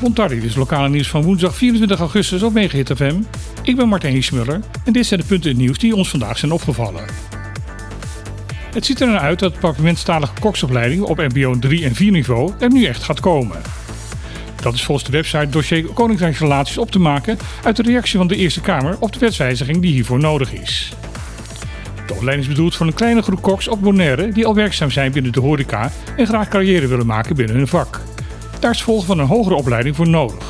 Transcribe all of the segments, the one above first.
Montardi, is lokale nieuws van woensdag 24 augustus op Megahit FM. Ik ben Martijn Hiesmuller en dit zijn de punten in het nieuws die ons vandaag zijn opgevallen. Het ziet er naar uit dat de papiamentstalige koksopleiding op mbo 3 en 4 niveau er nu echt gaat komen. Dat is volgens de website dossier Koninkrijksrelaties op te maken uit de reactie van de Eerste Kamer op de wetswijziging die hiervoor nodig is. De opleiding is bedoeld voor een kleine groep koks op Bonaire die al werkzaam zijn binnen de horeca en graag carrière willen maken binnen hun vak. Daar is volgen van een hogere opleiding voor nodig.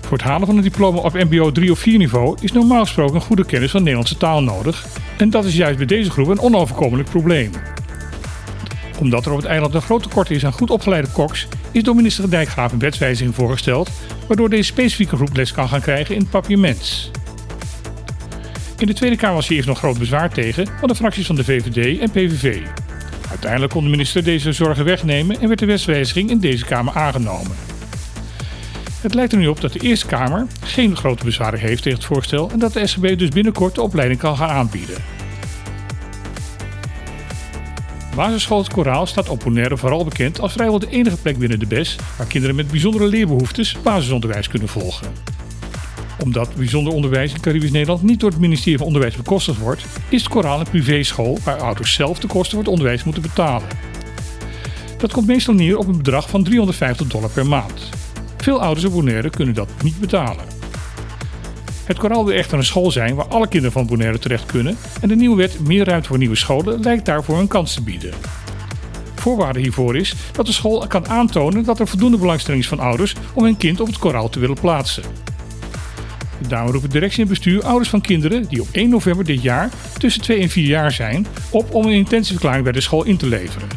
Voor het halen van een diploma op mbo 3 of 4 niveau is normaal gesproken een goede kennis van Nederlandse taal nodig en dat is juist bij deze groep een onoverkomelijk probleem. Omdat er op het eiland een groot tekort is aan goed opgeleide koks, is door minister Dijkgraaf een wetswijziging voorgesteld waardoor deze specifieke groep les kan gaan krijgen in het papiaments. In de Tweede Kamer was hier nog groot bezwaar tegen van de fracties van de VVD en PVV. Uiteindelijk kon de minister deze zorgen wegnemen en werd de wetswijziging in deze Kamer aangenomen. Het lijkt er nu op dat de Eerste Kamer geen grote bezwaren heeft tegen het voorstel en dat de SGB dus binnenkort de opleiding kan gaan aanbieden. Basisschool Het Koraal staat op Bonaire vooral bekend als vrijwel de enige plek binnen de BES waar kinderen met bijzondere leerbehoeftes basisonderwijs kunnen volgen. Omdat bijzonder onderwijs in Caribisch Nederland niet door het ministerie van Onderwijs bekostigd wordt, is het Koraal een privéschool waar ouders zelf de kosten voor het onderwijs moeten betalen. Dat komt meestal neer op een bedrag van 350 dollar per maand. Veel ouders op Bonaire kunnen dat niet betalen. Het Koraal wil echter een school zijn waar alle kinderen van Bonaire terecht kunnen en de nieuwe wet meer ruimte voor nieuwe scholen lijkt daarvoor een kans te bieden. Voorwaarde hiervoor is dat de school kan aantonen dat er voldoende belangstelling is van ouders om hun kind op het koraal te willen plaatsen. Daarom roept de directie en bestuur ouders van kinderen die op 1 november dit jaar tussen 2 en 4 jaar zijn op om een intentieverklaring bij de school in te leveren.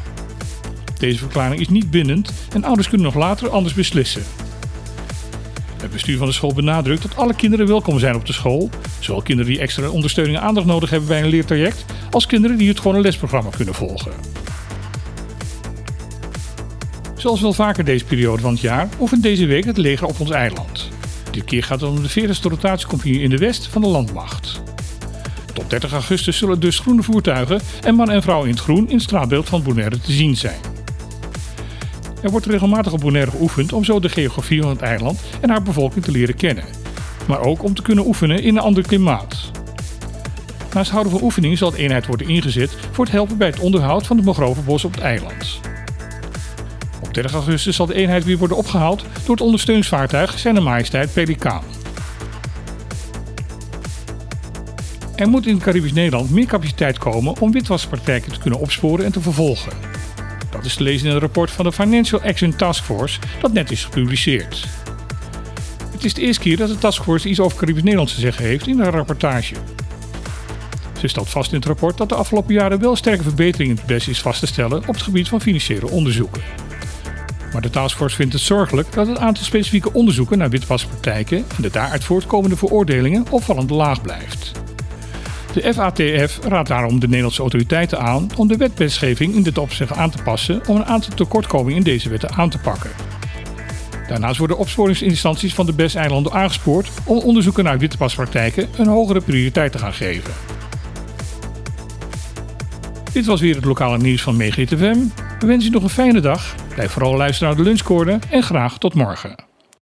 Deze verklaring is niet bindend en ouders kunnen nog later anders beslissen. Het bestuur van de school benadrukt dat alle kinderen welkom zijn op de school, zowel kinderen die extra ondersteuning en aandacht nodig hebben bij een leertraject, als kinderen die het gewone lesprogramma kunnen volgen. Zoals wel vaker deze periode van het jaar oefent deze week het leger op ons eiland. Dit keer gaat het om de 40ste rotatiecompagnie in de west van de landmacht. Tot 30 augustus zullen dus groene voertuigen en man en vrouw in het groen in het straatbeeld van Bonaire te zien zijn. Er wordt regelmatig op Bonaire geoefend om zo de geografie van het eiland en haar bevolking te leren kennen. Maar ook om te kunnen oefenen in een ander klimaat. Naast houden van oefeningen zal de eenheid worden ingezet voor het helpen bij het onderhoud van de mangrovenbos op het eiland. Op 30 augustus zal de eenheid weer worden opgehaald door het ondersteuningsvaartuig Zijne Majesteit Pelikaan. Er moet in Caribisch Nederland meer capaciteit komen om witwaspraktijken te kunnen opsporen en te vervolgen. Dat is te lezen in een rapport van de Financial Action Task Force dat net is gepubliceerd. Het is de eerste keer dat de taskforce iets over Caribisch Nederland te zeggen heeft in een rapportage. Ze stelt vast in het rapport dat de afgelopen jaren wel sterke verbeteringen in het best is vast te stellen op het gebied van financiële onderzoeken. Maar de taskforce vindt het zorgelijk dat het aantal specifieke onderzoeken naar witwaspraktijken en de daaruit voortkomende veroordelingen opvallend laag blijft. De FATF raadt daarom de Nederlandse autoriteiten aan om de wetwetgeving in dit opzicht aan te passen om een aantal tekortkomingen in deze wetten aan te pakken. Daarnaast worden opsporingsinstanties van de BES-eilanden aangespoord om onderzoeken naar witwaspraktijken een hogere prioriteit te gaan geven. Dit was weer het lokale nieuws van Megahit FM. We wensen u nog een fijne dag. Blijf vooral luisteren naar de lunchcorde en graag tot morgen.